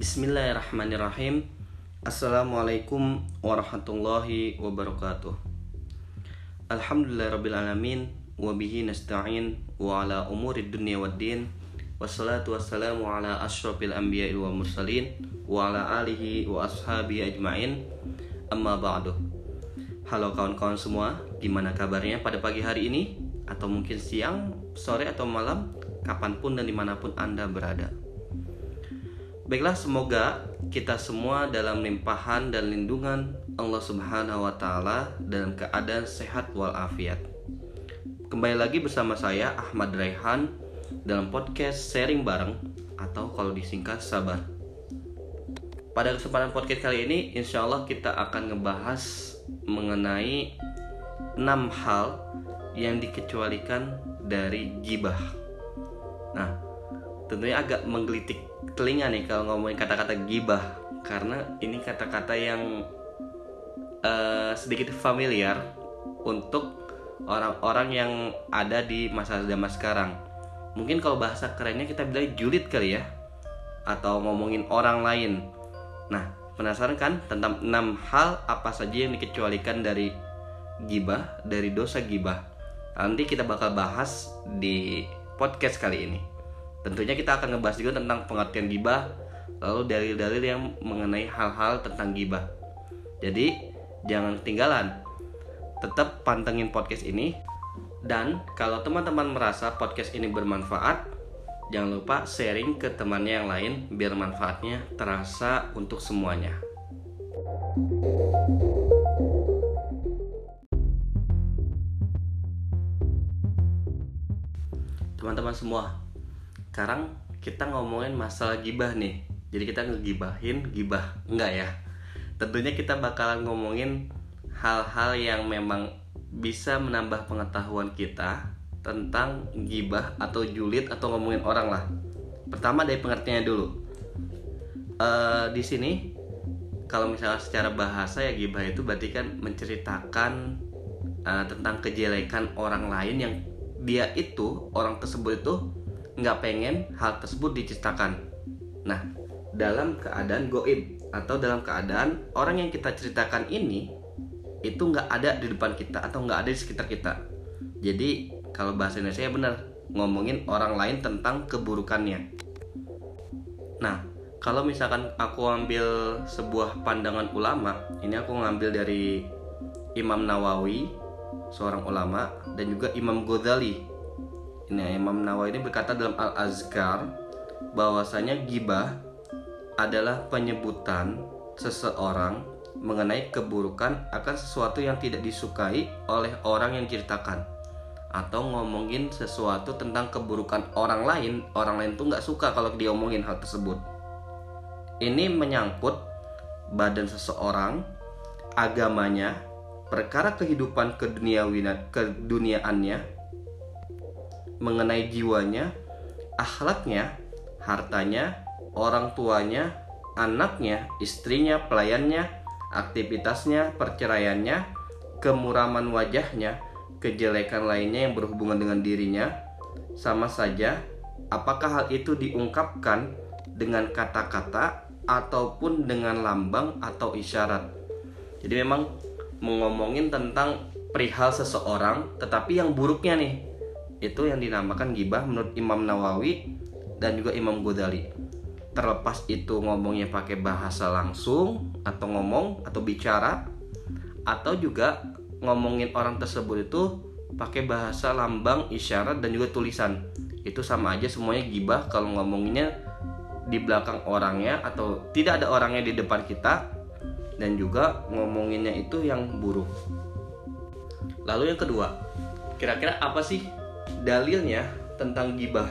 Bismillahirrahmanirrahim. Assalamualaikum warahmatullahi wabarakatuh. Alhamdulillahirrabbilalamin Wabihi nasta'in Wa ala umuri dunia wad din. Wassalatu wassalamu ala ashrafil anbiya wal mursalin Wa ala alihi wa ashabihi ajma'in. Amma ba'du. Halo kawan-kawan semua Gimana kabarnya pada pagi hari ini? Atau mungkin siang, sore atau malam Kapan pun dan di mana pun anda berada Baiklah, semoga kita semua dalam limpahan dan lindungan Allah Subhanahu wa taala dalam keadaan sehat walafiat. Kembali lagi bersama saya Ahmad Raihan dalam podcast sharing bareng atau kalau disingkat sabar. Pada kesempatan podcast kali ini insya Allah kita akan ngebahas mengenai 6 hal yang dikecualikan dari gibah. Nah, tentunya agak menggelitik telinga nih kalau ngomongin kata-kata gibah karena ini kata-kata yang uh, sedikit familiar untuk orang-orang yang ada di masa zaman sekarang. Mungkin kalau bahasa kerennya kita bilang julid kali ya atau ngomongin orang lain. Nah, penasaran kan tentang enam hal apa saja yang dikecualikan dari gibah, dari dosa gibah. Nanti kita bakal bahas di podcast kali ini. Tentunya kita akan ngebahas juga tentang pengertian gibah, lalu dalil-dalil yang mengenai hal-hal tentang gibah. Jadi, jangan ketinggalan. Tetap pantengin podcast ini. Dan kalau teman-teman merasa podcast ini bermanfaat, jangan lupa sharing ke temannya yang lain biar manfaatnya terasa untuk semuanya. Teman-teman semua, sekarang kita ngomongin masalah gibah nih. Jadi kita ngegibahin gibah. Enggak ya? Tentunya kita bakalan ngomongin hal-hal yang memang bisa menambah pengetahuan kita tentang gibah atau julid atau ngomongin orang lah. Pertama dari pengertiannya dulu. Uh, di sini kalau misalnya secara bahasa ya gibah itu berarti kan menceritakan uh, tentang kejelekan orang lain yang dia itu orang tersebut itu nggak pengen hal tersebut diceritakan. Nah, dalam keadaan goib atau dalam keadaan orang yang kita ceritakan ini itu nggak ada di depan kita atau nggak ada di sekitar kita. Jadi kalau bahasa Indonesia benar ngomongin orang lain tentang keburukannya. Nah, kalau misalkan aku ambil sebuah pandangan ulama, ini aku ngambil dari Imam Nawawi, seorang ulama, dan juga Imam Ghazali, Nah, Imam Nawawi ini berkata dalam Al-Azkar bahwasanya gibah adalah penyebutan seseorang mengenai keburukan akan sesuatu yang tidak disukai oleh orang yang ceritakan atau ngomongin sesuatu tentang keburukan orang lain orang lain tuh nggak suka kalau diomongin hal tersebut. Ini menyangkut badan seseorang agamanya perkara kehidupan keduniaannya mengenai jiwanya, akhlaknya, hartanya, orang tuanya, anaknya, istrinya, pelayannya, aktivitasnya, perceraiannya, kemuraman wajahnya, kejelekan lainnya yang berhubungan dengan dirinya, sama saja apakah hal itu diungkapkan dengan kata-kata ataupun dengan lambang atau isyarat. Jadi memang mengomongin tentang perihal seseorang tetapi yang buruknya nih itu yang dinamakan gibah menurut Imam Nawawi dan juga Imam Ghazali. Terlepas itu ngomongnya pakai bahasa langsung atau ngomong atau bicara atau juga ngomongin orang tersebut itu pakai bahasa lambang isyarat dan juga tulisan. Itu sama aja semuanya gibah kalau ngomonginnya di belakang orangnya atau tidak ada orangnya di depan kita dan juga ngomonginnya itu yang buruk. Lalu yang kedua kira-kira apa sih dalilnya tentang gibah.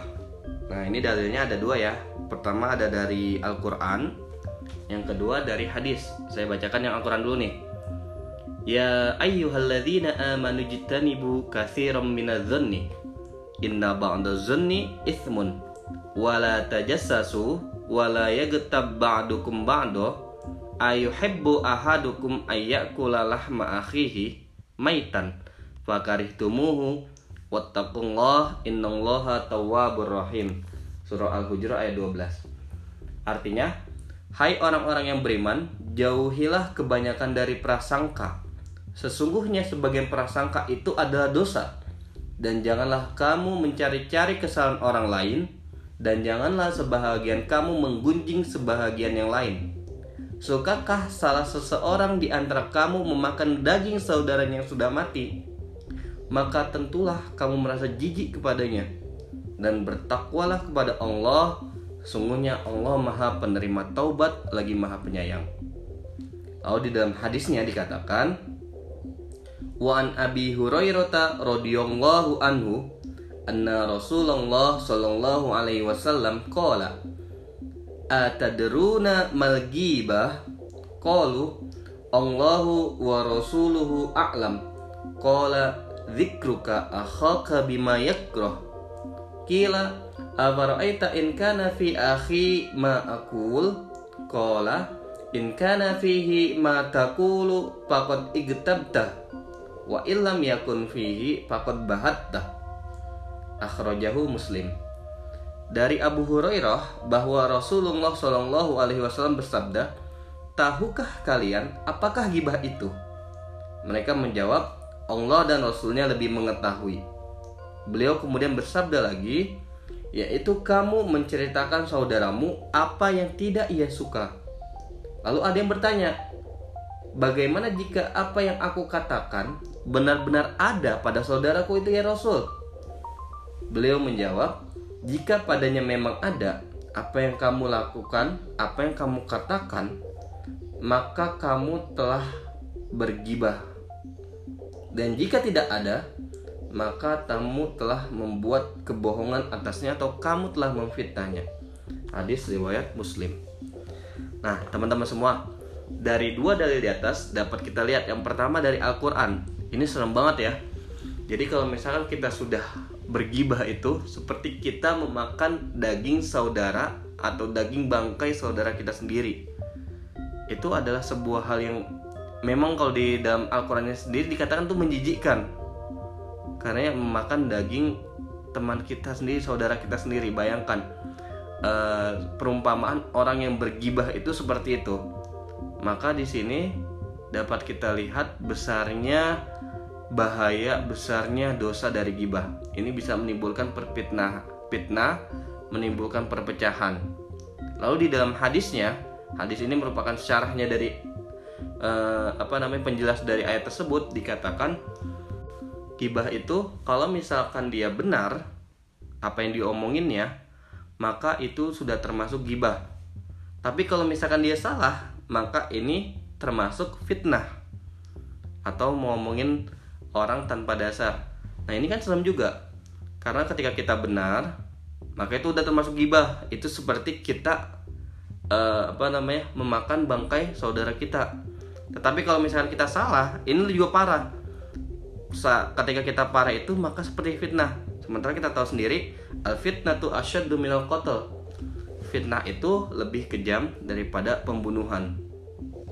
Nah, ini dalilnya ada dua ya. Pertama ada dari Al-Qur'an, yang kedua dari hadis. Saya bacakan yang Al-Qur'an dulu nih. Ya ayyuhalladzina amanu jitanibu katsiran minadh-dhanni inna ba'da dhanni ithmun wala tajassasu wala yaghtab ba'dukum ba'da ayuhibbu ahadukum ayyakula lahma akhihi maitan fakarihtumuhu Wattaqullah innallaha tawwabur rahim. Surah Al-Hujurat ayat 12. Artinya, Hai orang-orang yang beriman, jauhilah kebanyakan dari prasangka. Sesungguhnya sebagian prasangka itu adalah dosa. Dan janganlah kamu mencari-cari kesalahan orang lain, dan janganlah sebahagian kamu menggunjing sebahagian yang lain. Sukakah salah seseorang di antara kamu memakan daging saudaranya yang sudah mati? Maka tentulah kamu merasa jijik kepadanya dan bertakwalah kepada Allah. Sungguhnya Allah Maha Penerima Taubat lagi Maha Penyayang. Lalu di dalam hadisnya dikatakan, Wa an Abi Hurairah radhiyallahu anhu anna Rasulullah sallallahu alaihi wasallam qala atadruna mal ghibah qalu Allahu wa rasuluhu a'lam qala dzikruka akhaka bima yakrah qila afara'aita in kana fi akhi ma aqul? Qala in kana fihi ma taqulu faqad igtabta wa illam yakun fihi faqad bahatta akhrajahu muslim. Dari Abu Hurairah bahwa Rasulullah Shallallahu Alaihi Wasallam bersabda, tahukah kalian apakah gibah itu? Mereka menjawab, Allah dan Rasulnya lebih mengetahui. Beliau kemudian bersabda lagi, yaitu kamu menceritakan saudaramu apa yang tidak ia suka. Lalu ada yang bertanya, bagaimana jika apa yang aku katakan benar-benar ada pada saudaraku itu ya Rasul? Beliau menjawab, jika padanya memang ada apa yang kamu lakukan, apa yang kamu katakan, maka kamu telah bergibah. Dan jika tidak ada, maka kamu telah membuat kebohongan atasnya atau kamu telah memfitnahnya. Hadis riwayat Muslim. Nah, teman-teman semua, dari dua dalil di atas dapat kita lihat yang pertama dari Al-Qur'an. Ini serem banget ya. Jadi kalau misalkan kita sudah bergibah itu seperti kita memakan daging saudara atau daging bangkai saudara kita sendiri. Itu adalah sebuah hal yang memang kalau di dalam Al-Qur'annya sendiri dikatakan tuh menjijikkan. Karena yang memakan daging teman kita sendiri, saudara kita sendiri. Bayangkan uh, perumpamaan orang yang bergibah itu seperti itu. Maka di sini dapat kita lihat besarnya bahaya besarnya dosa dari gibah. Ini bisa menimbulkan perfitnah, fitnah, menimbulkan perpecahan. Lalu di dalam hadisnya, hadis ini merupakan syarahnya dari uh, apa namanya penjelas dari ayat tersebut dikatakan gibah itu kalau misalkan dia benar apa yang diomonginnya, maka itu sudah termasuk gibah. Tapi kalau misalkan dia salah, maka ini termasuk fitnah atau mau ngomongin orang tanpa dasar. Nah ini kan serem juga, karena ketika kita benar, maka itu udah termasuk gibah. Itu seperti kita uh, apa namanya memakan bangkai saudara kita. Tetapi kalau misalnya kita salah, ini juga parah. Ketika kita parah itu maka seperti fitnah. Sementara kita tahu sendiri, al fitnah tuh asyad minal qatl. Fitnah itu lebih kejam daripada pembunuhan.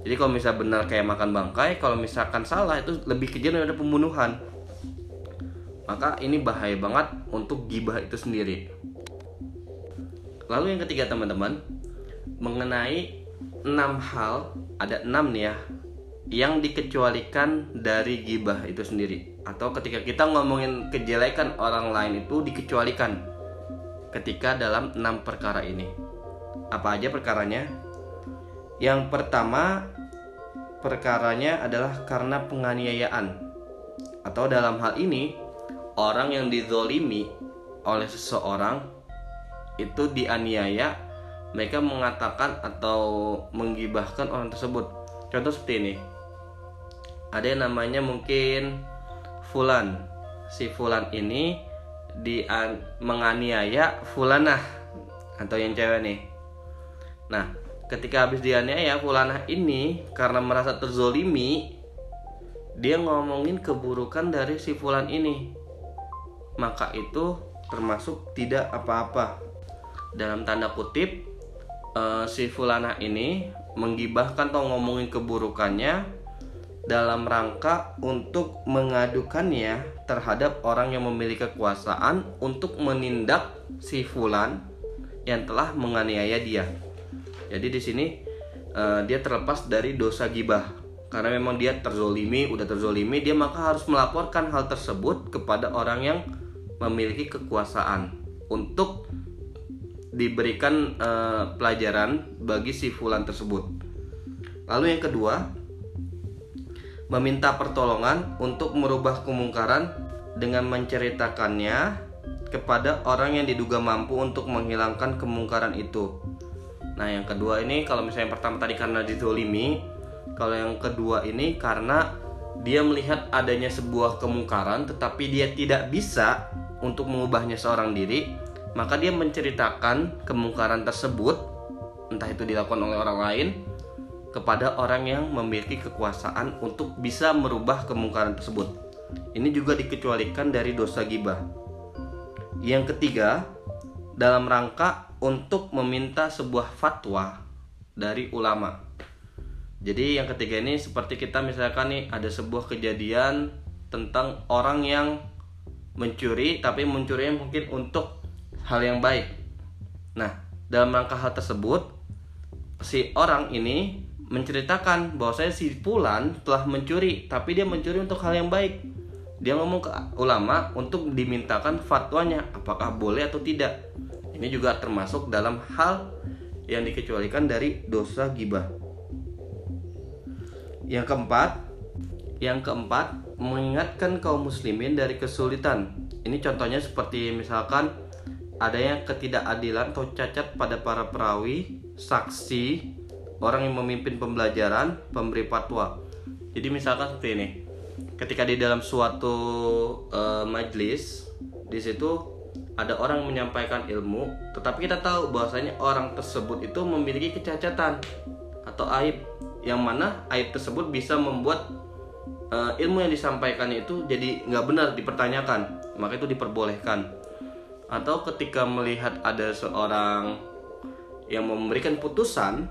Jadi kalau misalnya benar kayak makan bangkai, kalau misalkan salah itu lebih kejam daripada pembunuhan. Maka ini bahaya banget untuk gibah itu sendiri. Lalu yang ketiga teman-teman, mengenai enam hal, ada enam nih ya, yang dikecualikan dari gibah itu sendiri. Atau ketika kita ngomongin kejelekan orang lain itu dikecualikan ketika dalam enam perkara ini. Apa aja perkaranya? Yang pertama perkaranya adalah karena penganiayaan atau dalam hal ini orang yang dizolimi oleh seseorang itu dianiaya mereka mengatakan atau menggibahkan orang tersebut contoh seperti ini ada yang namanya mungkin Fulan. Si Fulan ini di menganiaya Fulanah atau yang cewek nih. Nah ketika habis dianiaya Fulanah ini karena merasa terzolimi dia ngomongin keburukan dari si Fulan ini. Maka itu termasuk tidak apa-apa. Dalam tanda kutip uh, si Fulana ini menggibahkan atau ngomongin keburukannya dalam rangka untuk mengadukannya terhadap orang yang memiliki kekuasaan untuk menindak si Fulan yang telah menganiaya dia. Jadi di sini uh, dia terlepas dari dosa gibah karena memang dia terzolimi udah terzolimi dia maka harus melaporkan hal tersebut kepada orang yang memiliki kekuasaan untuk diberikan uh, pelajaran bagi si fulan tersebut lalu yang kedua meminta pertolongan untuk merubah kemungkaran dengan menceritakannya kepada orang yang diduga mampu untuk menghilangkan kemungkaran itu. Nah, yang kedua ini kalau misalnya yang pertama tadi karena dizolimi, kalau yang kedua ini karena dia melihat adanya sebuah kemungkaran tetapi dia tidak bisa untuk mengubahnya seorang diri, maka dia menceritakan kemungkaran tersebut entah itu dilakukan oleh orang lain kepada orang yang memiliki kekuasaan untuk bisa merubah kemungkaran tersebut. Ini juga dikecualikan dari dosa gibah. Yang ketiga, dalam rangka untuk meminta sebuah fatwa dari ulama. Jadi yang ketiga ini seperti kita misalkan nih ada sebuah kejadian tentang orang yang mencuri tapi mencurinya mungkin untuk hal yang baik. Nah, dalam rangka hal tersebut si orang ini menceritakan bahwa saya si Pulan telah mencuri, tapi dia mencuri untuk hal yang baik. Dia ngomong ke ulama untuk dimintakan fatwanya, apakah boleh atau tidak. Ini juga termasuk dalam hal yang dikecualikan dari dosa gibah. Yang keempat, yang keempat mengingatkan kaum muslimin dari kesulitan. Ini contohnya seperti misalkan adanya ketidakadilan atau cacat pada para perawi, saksi, orang yang memimpin pembelajaran, pemberi fatwa. Jadi misalkan seperti ini, ketika di dalam suatu uh, majelis, di situ ada orang menyampaikan ilmu, tetapi kita tahu bahwasanya orang tersebut itu memiliki kecacatan atau aib, yang mana aib tersebut bisa membuat uh, ilmu yang disampaikan itu jadi nggak benar dipertanyakan, maka itu diperbolehkan. Atau ketika melihat ada seorang yang memberikan putusan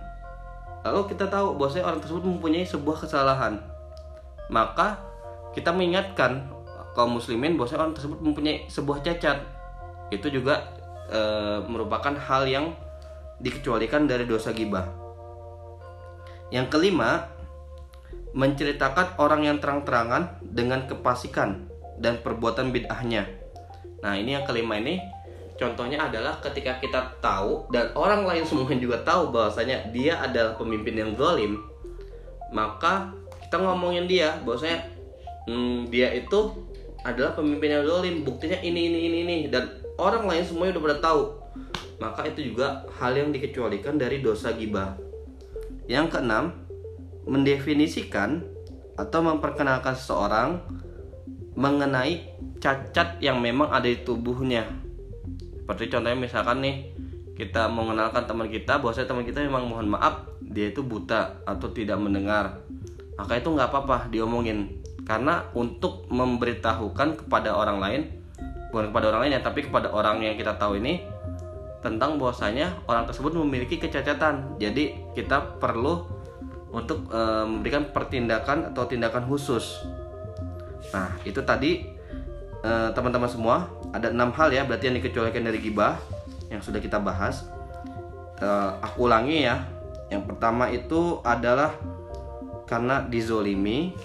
Lalu kita tahu bahwa orang tersebut mempunyai sebuah kesalahan. Maka kita mengingatkan kaum muslimin bahwa orang tersebut mempunyai sebuah cacat. Itu juga e, merupakan hal yang dikecualikan dari dosa gibah. Yang kelima, menceritakan orang yang terang-terangan dengan kepasikan dan perbuatan bid'ahnya. Nah, ini yang kelima ini Contohnya adalah ketika kita tahu dan orang lain semua juga tahu bahwasanya dia adalah pemimpin yang zalim, maka kita ngomongin dia bahwasanya hmm, dia itu adalah pemimpin yang zalim, buktinya ini ini ini ini dan orang lain semuanya udah pada tahu. Maka itu juga hal yang dikecualikan dari dosa gibah. Yang keenam, mendefinisikan atau memperkenalkan seseorang mengenai cacat yang memang ada di tubuhnya seperti contohnya misalkan nih kita mengenalkan teman kita bahwa teman kita memang mohon maaf dia itu buta atau tidak mendengar. Maka itu nggak apa-apa diomongin. Karena untuk memberitahukan kepada orang lain bukan kepada orang lain ya tapi kepada orang yang kita tahu ini tentang bahwasanya orang tersebut memiliki kecacatan. Jadi kita perlu untuk e, memberikan pertindakan atau tindakan khusus. Nah itu tadi Eh, teman-teman semua ada enam hal ya berarti yang dikecualikan dari gibah yang sudah kita bahas. Uh, aku ulangi ya. Yang pertama itu adalah karena dizolimi.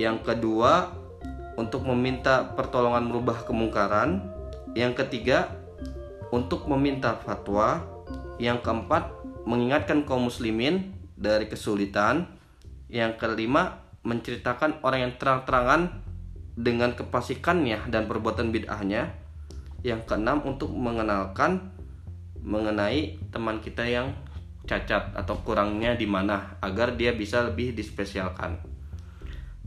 Yang kedua untuk meminta pertolongan merubah kemungkaran. Yang ketiga untuk meminta fatwa. Yang keempat mengingatkan kaum muslimin dari kesulitan. Yang kelima menceritakan orang yang terang-terangan dengan kepasikannya dan perbuatan bid'ahnya. Yang keenam untuk mengenalkan mengenai teman kita yang cacat atau kurangnya di mana agar dia bisa lebih dispesialkan.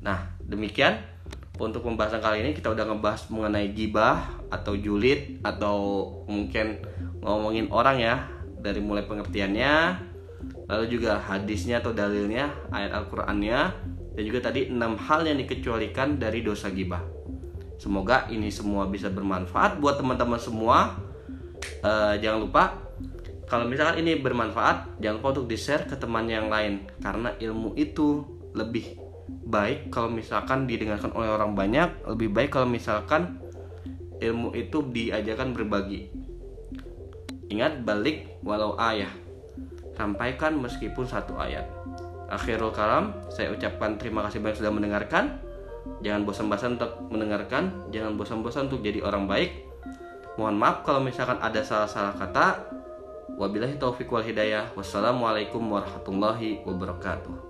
Nah, demikian untuk pembahasan kali ini kita udah ngebahas mengenai gibah atau julid atau mungkin ngomongin orang ya dari mulai pengertiannya lalu juga hadisnya atau dalilnya ayat Al-Qur'annya dan juga tadi enam hal yang dikecualikan dari dosa gibah. Semoga ini semua bisa bermanfaat buat teman-teman semua. Uh, jangan lupa kalau misalkan ini bermanfaat, jangan lupa untuk di-share ke teman yang lain karena ilmu itu lebih baik kalau misalkan didengarkan oleh orang banyak, lebih baik kalau misalkan ilmu itu diajarkan berbagi. Ingat balik walau ayah. sampaikan meskipun satu ayat akhirul kalam saya ucapkan terima kasih banyak sudah mendengarkan. Jangan bosan-bosan untuk mendengarkan jangan bosan-bosan untuk jadi orang baik. Mohon maaf kalau misalkan ada salah-salah kata. Wabillahi taufiq wal hidayah. Wassalamualaikum warahmatullahi wabarakatuh